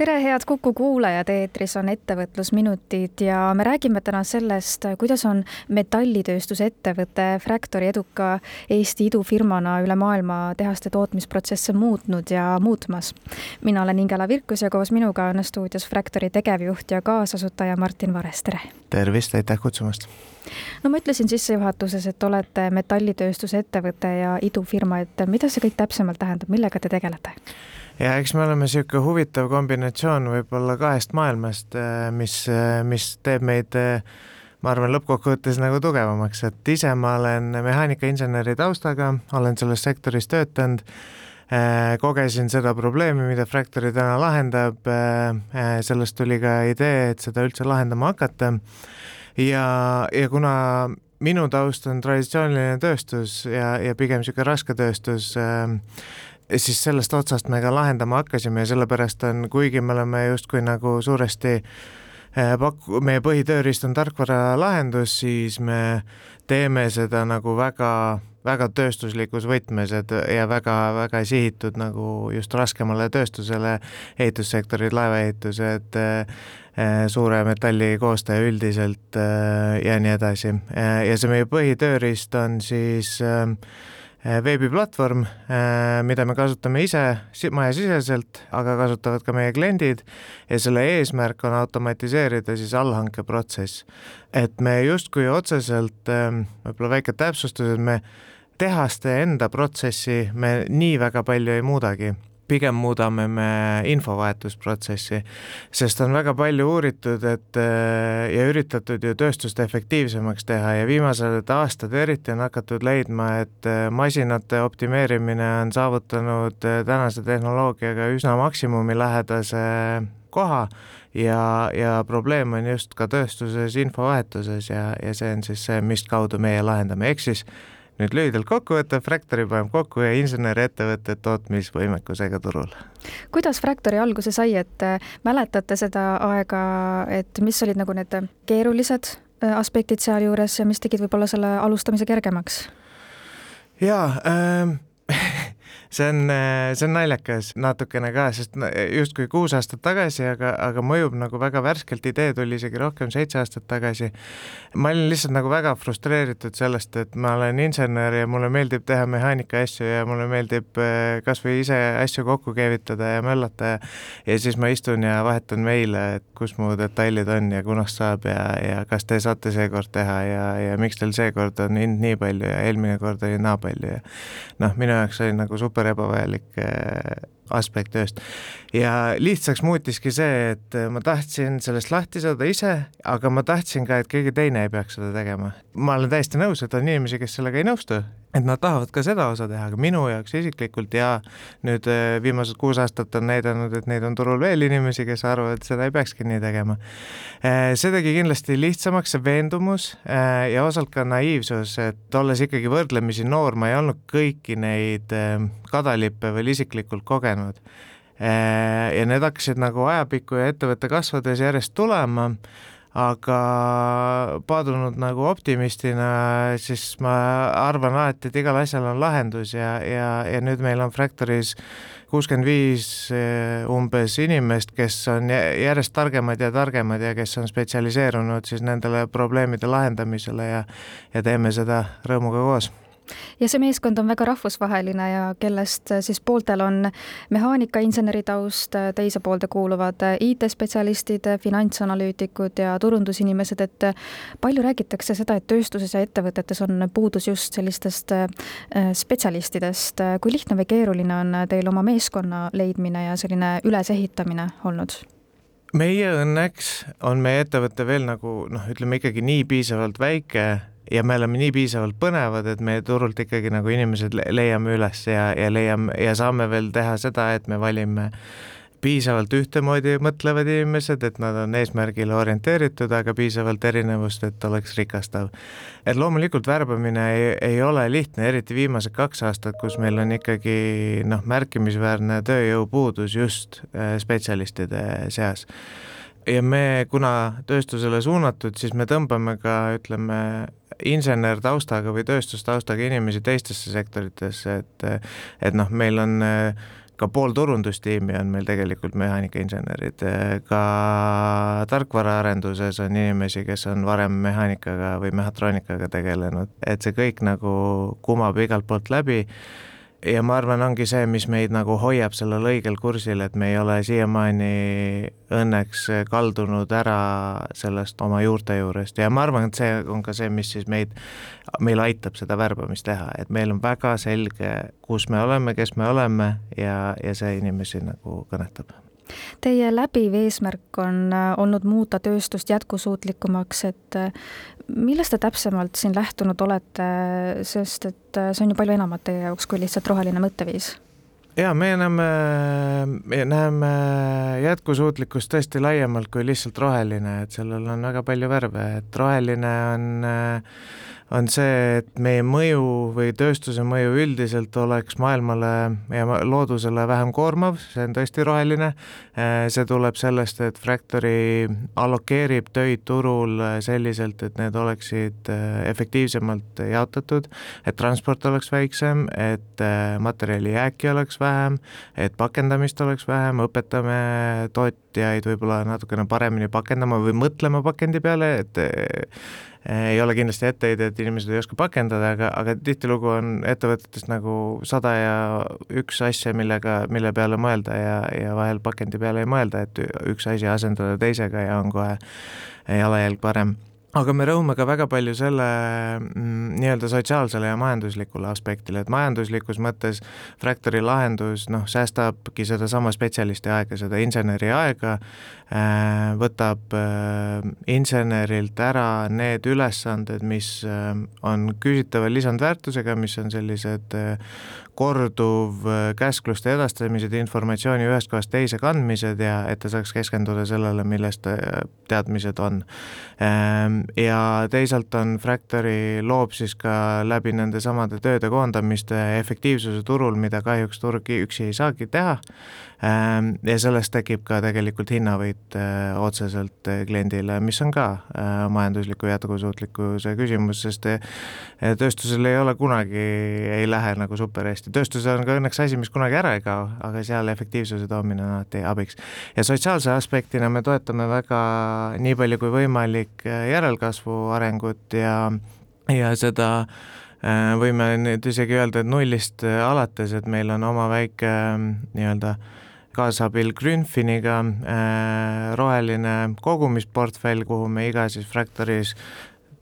tere, head Kuku kuulajad, eetris on ettevõtlusminutid ja me räägime täna sellest, kuidas on metallitööstusettevõte Fractory eduka Eesti idufirmana üle maailma tehaste tootmisprotsesse muutnud ja muutmas. mina olen Ingela Virkus ja koos minuga on stuudios Fractory tegevjuht ja kaasasutaja Martin Vares, tere! tervist, aitäh kutsumast! no ma ütlesin sissejuhatuses, et olete metallitööstusettevõte ja idufirma, et mida see kõik täpsemalt tähendab, millega te tegelete? Ja eks me oleme niisugune huvitav kombinatsioon võib-olla kahest maailmast, äh, mis, äh, mis teeb meid äh, ma arvan, lõppkokkuvõttes nagu tugevamaks, et ise ma olen mehaanikainseneri taustaga, olen selles sektoris töötanud, kogesin seda probleemi, mida Fractory täna lahendab, sellest tuli ka idee, et seda üldse lahendama hakata. Ja, ja kuna minu taust on traditsiooniline tööstus ja, ja pigem niisugune rasketööstus äh,, siis sellest otsast me ka lahendama hakkasime ja sellepärast on, kuigi me oleme justkui nagu suuresti eh, paku-, meie põhitööriist on tarkvaralahendus, siis me teeme seda nagu väga, väga tööstuslikus võtmes, et ja väga, väga sihitud nagu just raskemale tööstusele, ehitussektorid, laevaehitused, eh, suure metalli koostaja üldiselt eh, ja nii edasi. ja see meie põhitööriist on siis Äh, veebiplatvorm, äh, mida me kasutame ise majasiseselt, aga kasutavad ka meie kliendid ja selle eesmärk on automatiseerida siis allhankeprotsess. et me justkui otseselt, ähm, võib-olla väike täpsustus, et me tehaste enda protsessi me nii väga palju ei muudagi pigem muudame me infovahetusprotsessi, sest on väga palju uuritud, et äh, ja üritatud ju tööstust efektiivsemaks teha ja viimased aastad eriti on hakatud leidma, et äh, masinate optimeerimine on saavutanud äh, tänase tehnoloogiaga üsna maksimumilähedase koha ja, ja probleem on just ka tööstuses infovahetuses ja, ja see on siis see, mis kaudu meie lahendame, ehk siis nüüd lühidalt kokkuvõte, Fractory paneb kokku ja inseneriettevõtted tootmisvõimekusega turul. kuidas Fractory alguse sai, et äh, mäletate seda aega, et mis olid nagu need keerulised äh, aspektid sealjuures ja mis tegid võib-olla selle alustamise kergemaks? jaa ähm, see on, see on naljakas natukene ka, sest justkui kuus aastat tagasi, aga, aga mõjub nagu väga värskelt, idee tuli isegi rohkem seitse aastat tagasi. ma olin lihtsalt nagu väga frustreeritud sellest, et ma olen insener ja mulle meeldib teha mehaanika asju ja mulle meeldib eh, kas või ise asju kokku keevitada ja möllata ja ja siis ma istun ja vahetan meile, et kus mu detailid on ja kunast saab ja, ja kas te saate seekord teha ja, ja miks teil seekord on hind nii palju ja eelmine kord oli naa palju ja noh, minu jaoks oli nagu super super ebavajalik äh, aspekt tööst. ja lihtsaks muutiski see, et ma tahtsin sellest lahti saada ise, aga ma tahtsin ka, et keegi teine ei peaks seda tegema. ma olen täiesti nõus, et on inimesi, kes sellega ei nõustu, et nad tahavad ka seda osa teha, aga minu jaoks isiklikult ja nüüd äh, viimased kuus aastat on näidanud, et neid on turul veel inimesi, kes arvavad, et seda ei peakski nii tegema. Äh, see tegi kindlasti lihtsamaks, see veendumus äh, ja osalt ka naiivsus, et olles ikkagi võrdlemisi noor, ma ei olnud kõiki neid kadalippe veel isiklikult kogenud. ja need hakkasid nagu ajapikku ja ettevõtte kasvades järjest tulema aga paadunud nagu optimistina, siis ma arvan alati, et igal asjal on lahendus ja, ja, ja nüüd meil on Fractoris kuuskümmend viis eh, umbes inimest, kes on järjest targemad ja targemad ja kes on spetsialiseerunud siis nendele probleemide lahendamisele ja ja teeme seda rõõmuga koos ja see meeskond on väga rahvusvaheline ja kellest äh, siis pooltel on mehaanikainseneri taust, äh, teise poolde kuuluvad äh, IT-spetsialistid, finantsanalüütikud ja turundusinimesed, et palju räägitakse seda, et tööstuses ja ettevõtetes on puudus just sellistest spetsialistidest. kui lihtne või keeruline on teil oma meeskonna leidmine ja selline ülesehitamine olnud? meie õnneks on meie ettevõte veel nagu noh, ütleme ikkagi nii piisavalt väike, ja me oleme nii piisavalt põnevad, et meie turult ikkagi nagu inimesed leiame üles ja, ja leiame ja saame veel teha seda, et me valime piisavalt ühtemoodi mõtlevad inimesed, et nad on eesmärgile orienteeritud, aga piisavalt erinevust, et oleks rikastav. et loomulikult värbamine ei, ei ole lihtne, eriti viimased kaks aastat, kus meil on ikkagi noh, märkimisväärne tööjõupuudus just äh, spetsialistide seas ja me, kuna tööstusele suunatud, siis me tõmbame ka ütleme, insenertaustaga või tööstustaustaga inimesi teistesse sektoritesse, et et noh, meil on ka pool turundustiimi on meil tegelikult mehaanikainsenerid, ka tarkvaraarenduses on inimesi, kes on varem mehaanikaga või mehhatroonikaga tegelenud, et see kõik nagu kumab igalt poolt läbi ja ma arvan, ongi see, mis meid nagu hoiab sellel õigel kursil, et me ei ole siiamaani õnneks kaldunud ära sellest oma juurte juurest. Ja ma arvan, et see on ka see, mis siis meid, meil aitab seda värbamist teha, et meil on väga selge, kus me oleme, kes me oleme ja, ja see inimesi nagu kõnetab Teie läbiv eesmärk on äh, olnud muuta tööstust jätkusuutlikumaks, et äh, millest te täpsemalt siin lähtunud olete, sest et äh, see on ju palju enamat teie jaoks kui lihtsalt roheline mõtteviis? jaa, me näeme, me näeme jätkusuutlikkust tõesti laiemalt kui lihtsalt roheline, et sellel on väga palju värve, et roheline on äh, on see, et meie mõju või tööstuse mõju üldiselt oleks maailmale ja loodusele vähem koormav, see on tõesti roheline. Äh, see tuleb sellest, et Fractory allokeerib töid turul selliselt, et need oleksid äh, efektiivsemalt jaotatud, et transport oleks väiksem, et äh, materjali jääki oleks vähem, et pakendamist oleks vähem, õpetame tootjaid võib-olla natukene paremini pakendama või mõtlema pakendi peale, et ei ole kindlasti etteheide, et inimesed ei oska pakendada, aga, aga tihtilugu on ettevõtetes nagu sada ja üks asja, millega, mille peale mõelda ja, ja vahel pakendi peale ei mõelda, et üks asi asendada teisega ja on kohe jalajälg parem aga me rõhume ka väga palju selle mm, nii-öelda sotsiaalsele ja majanduslikule aspektile, et majanduslikus mõttes Fractory lahendus noh, säästabki sedasama spetsialisti aega, seda inseneri aega, äh, võtab äh, insenerilt ära need ülesanded, mis äh, on küsitava lisandväärtusega, mis on sellised korduv käskluste edastamised, informatsiooni ühest kohast teise kandmised ja et ta saaks keskenduda sellele, millest teadmised on ähm, ja teisalt on Fractory loob siis ka läbi nende samade tööde koondamiste efektiivsuse turul, mida kahjuks turg üksi ei saagi teha. Ähm, ja sellest tekib ka tegelikult hinnavõit äh, otseselt äh, kliendile, mis on ka äh, majandusliku jätkusuutlikkuse küsimus, sest tööstusel ei ole kunagi, ei lähe nagu super hästi, tööstus on ka õnneks asi, mis kunagi ära ei kao, aga seal efektiivsuse toomine on alati abiks. ja sotsiaalse aspektina me toetame väga nii palju kui võimalik järelkasvu arengut ja, ja seda võime nüüd isegi öelda, et nullist alates, et meil on oma väike nii-öelda äh, kaasabil Grünfiniga äh, roheline kogumisportfell, kuhu me iga siis Fractoris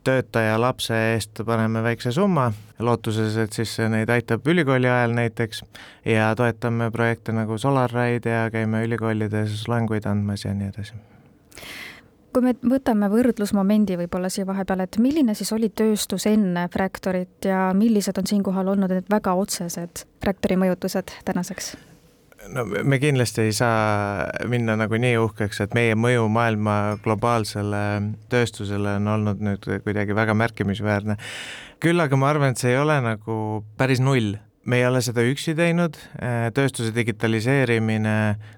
töötaja lapse eest paneme väikse summa, lootuses, et siis neid aitab ülikooli ajal näiteks ja toetame projekte nagu SolarRide ja käime ülikoolides loenguid andmas ja nii edasi kui me võtame võrdlusmomendi võib-olla siia vahepeal, et milline siis oli tööstus enne Fractorit ja millised on siinkohal olnud need väga otsesed Fractori mõjutused tänaseks? No me kindlasti ei saa minna nagu nii uhkeks, et meie mõju maailma globaalsele tööstusele on olnud nüüd kuidagi väga märkimisväärne. küll aga ma arvan, et see ei ole nagu päris null me ei ole seda üksi teinud, äh, tööstuse digitaliseerimine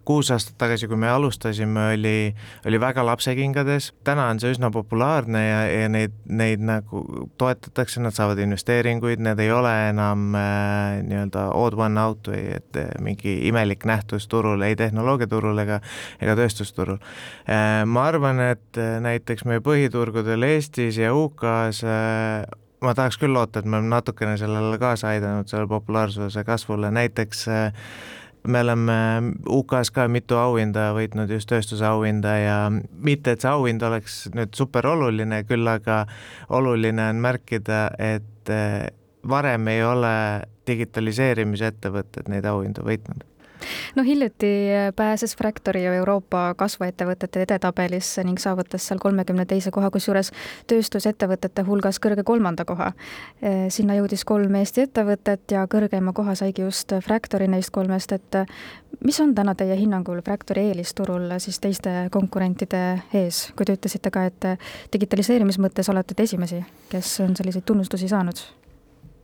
kuus aastat tagasi, kui me alustasime, oli, oli väga lapsekingades, täna on see üsna populaarne ja, ja neid, neid nagu toetatakse, nad saavad investeeringuid, need ei ole enam äh, nii-öelda odd one out või et äh, mingi imelik nähtus turul, ei tehnoloogiaturul ega, ega tööstusturul äh,. ma arvan, et äh, näiteks meie põhiturgudel Eestis ja UK-s äh, ma tahaks küll loota, et me oleme natukene sellele kaasa aidanud, selle populaarsuse kasvule, näiteks äh, me oleme UK-s ka mitu auhinda võitnud, just tööstuse auhinda ja mitte, et see auhind oleks nüüd super oluline, küll aga oluline on märkida, et äh, varem ei ole digitaliseerimise ettevõtted neid auhindu võitnud no hiljuti pääses Fractory Euroopa kasvuettevõtete edetabelisse ning saavutas seal kolmekümne teise koha, kusjuures tööstusettevõtete hulgas kõrge kolmanda koha. sinna jõudis kolm Eesti ettevõtet ja kõrgeima koha saigi just Fractory neist kolmest, et mis on täna teie hinnangul Fractory eelis turul siis teiste konkurentide ees, kui te ütlesite ka, et digitaliseerimise mõttes olete te esimesi, kes on selliseid tunnustusi saanud?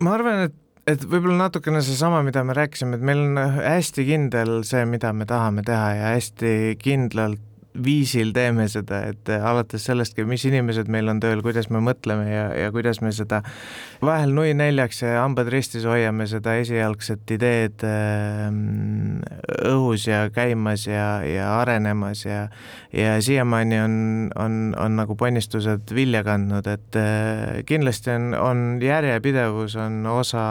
ma arvan, et et võib-olla natukene seesama, mida me rääkisime, et meil on hästi kindel see, mida me tahame teha ja hästi kindlalt viisil teeme seda, et alates sellestki, mis inimesed meil on tööl, kuidas me mõtleme ja, ja kuidas me seda vahel nui neljaks ja hambad ristis hoiame seda esialgset ideed äh, õhus ja käimas ja, ja arenemas ja ja siiamaani on, on, on nagu ponnistused vilja kandnud, et äh, kindlasti on, on järjepidevus on osa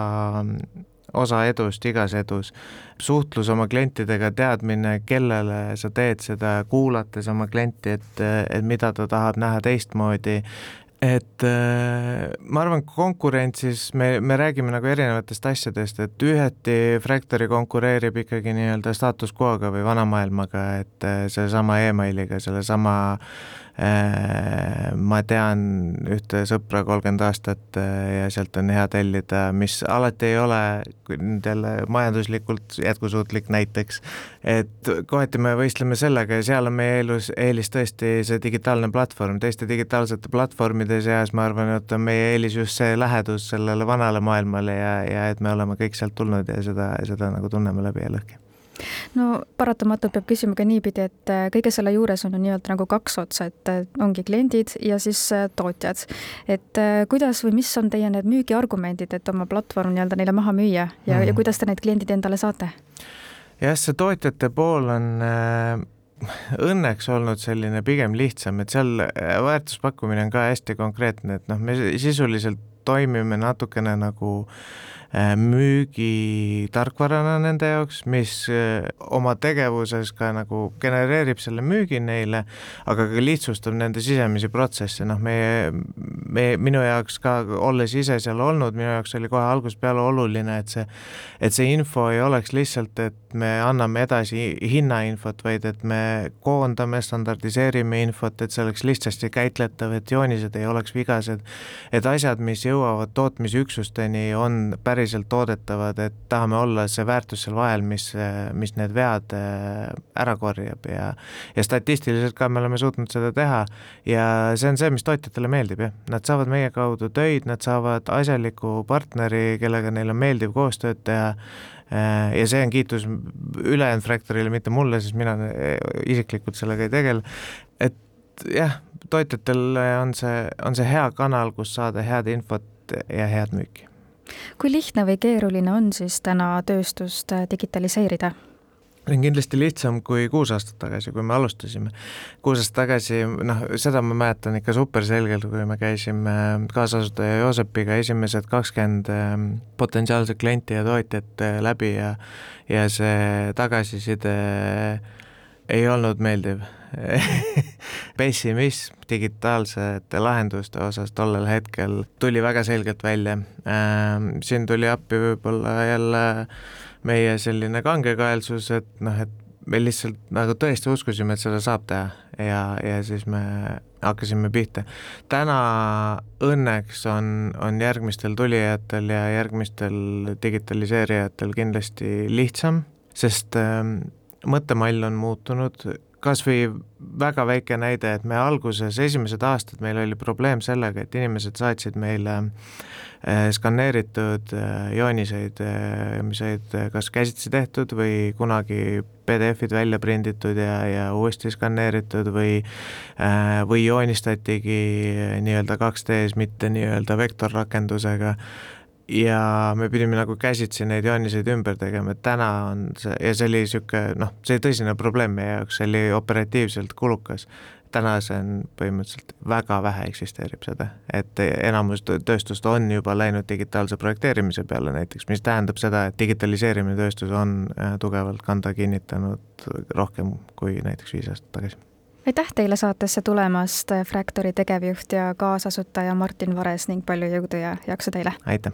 osa edust, igas edus. suhtlus oma klientidega, teadmine, kellele sa teed seda, kuulates oma klienti, et, et mida ta tahab näha teistmoodi, et äh, ma arvan, konkurentsis me, me räägime nagu erinevatest asjadest, et üheti Fractory konkureerib ikkagi nii-öelda status quo'ga või vana maailmaga, et äh, sellesama emailiga, sellesama Äh, ma tean ühte sõpra kolmkümmend aastat äh, ja sealt on hea tellida, mis alati ei ole nüüd jälle majanduslikult jätkusuutlik näiteks. et kohati me võistleme sellega ja seal on meie eelus, eelis tõesti see digitaalne platvorm, teiste digitaalsete platvormide seas ma arvan, et on meie eelis just see lähedus sellele vanale maailmale ja, ja et me oleme kõik sealt tulnud ja seda, seda nagu tunneme läbi ja lõhki no paratamatult peab küsima ka niipidi, et äh, kõige selle juures on ju nii-öelda nagu kaks otsa, et äh, ongi kliendid ja siis äh, tootjad. et kuidas või mis on teie need müügiargumendid, et oma platvorm nii-öelda neile maha müüa ja mm., ja mhm. kuidas te need kliendid endale saate? jah, see tootjate pool on äh õnneks olnud selline pigem lihtsam, et seal väärtuspakkumine on ka hästi konkreetne, et noh, me sisuliselt toimime natukene nagu müügitarkvarana nende jaoks, mis äh, oma tegevuses ka nagu genereerib selle müügi neile, aga ka lihtsustab nende sisemisi protsesse, noh, meie, me, minu jaoks ka, olles ise seal olnud, minu jaoks oli kohe algusest peale oluline, et see, et see info ei oleks lihtsalt, et me anname edasi hinnainfot, vaid et me koondame, standardiseerime infot, et see oleks lihtsasti käitletav, et joonised ei oleks vigased, et asjad, mis jõuavad tootmisüksusteni, on päris päriselt toodetavad, et tahame olla see väärtus seal vahel, mis, mis need vead äh, ära korjab ja ja statistiliselt ka me oleme suutnud seda teha ja see on see, mis tootjatele meeldib, jah. Nad saavad meie kaudu töid, nad saavad asjaliku partneri, kellega neil on meeldiv koostööd teha, äh, ja see on kiitus ülejäänud Fractorile, mitte mulle, sest mina äh, isiklikult sellega ei tegele, et jah, tootjatel on see, on see hea kanal, kus saada head infot ja head müüki kui lihtne või keeruline on siis täna tööstust digitaliseerida? On kindlasti lihtsam kui kuus aastat tagasi, kui me alustasime. kuus aastat tagasi, noh, seda ma mäletan ikka superselgelt, kui me käisime kaasasutaja Joosepiga esimesed kakskümmend ähm, potentsiaalset klienti ja tootjat äh, läbi ja ja see tagasiside ei olnud meeldiv pessimism digitaalsete lahenduste osas tollel hetkel tuli väga selgelt välja. Ähm, siin tuli appi võib-olla jälle meie selline kangekaelsus, et noh, et me lihtsalt nagu tõesti uskusime, et seda saab teha ja, ja siis me hakkasime pihta. täna õnneks on, on järgmistel tulijatel ja järgmistel digitaliseerijatel kindlasti lihtsam, sest ähm, mõttemall on muutunud, kas või väga väike näide, et me alguses, esimesed aastad meil oli probleem sellega, et inimesed saatsid meile äh, skaneeritud äh, jooniseid, äh, mis olid kas käsitsi tehtud või kunagi PDF-id välja prinditud ja, ja uuesti skaneeritud või või joonistatigi nii-öelda 2D-s, mitte nii-öelda vektorrakendusega ja me pidime nagu käsitsi neid jooniseid ümber tegema, et täna on see, ja see oli niisugune noh, see tõsine probleem meie jaoks, see oli operatiivselt kulukas. täna see on põhimõtteliselt väga vähe eksisteerib seda, et enamus tööstust on juba läinud digitaalse projekteerimise peale näiteks, mis tähendab seda, et digitaliseerimine tööstus on äh, tugevalt kanda kinnitanud rohkem kui näiteks viis aastat tagasi aitäh teile saatesse tulemast, Fractory tegevjuht ja kaasasutaja Martin Vares ning palju jõudu ja jaksu teile! aitäh!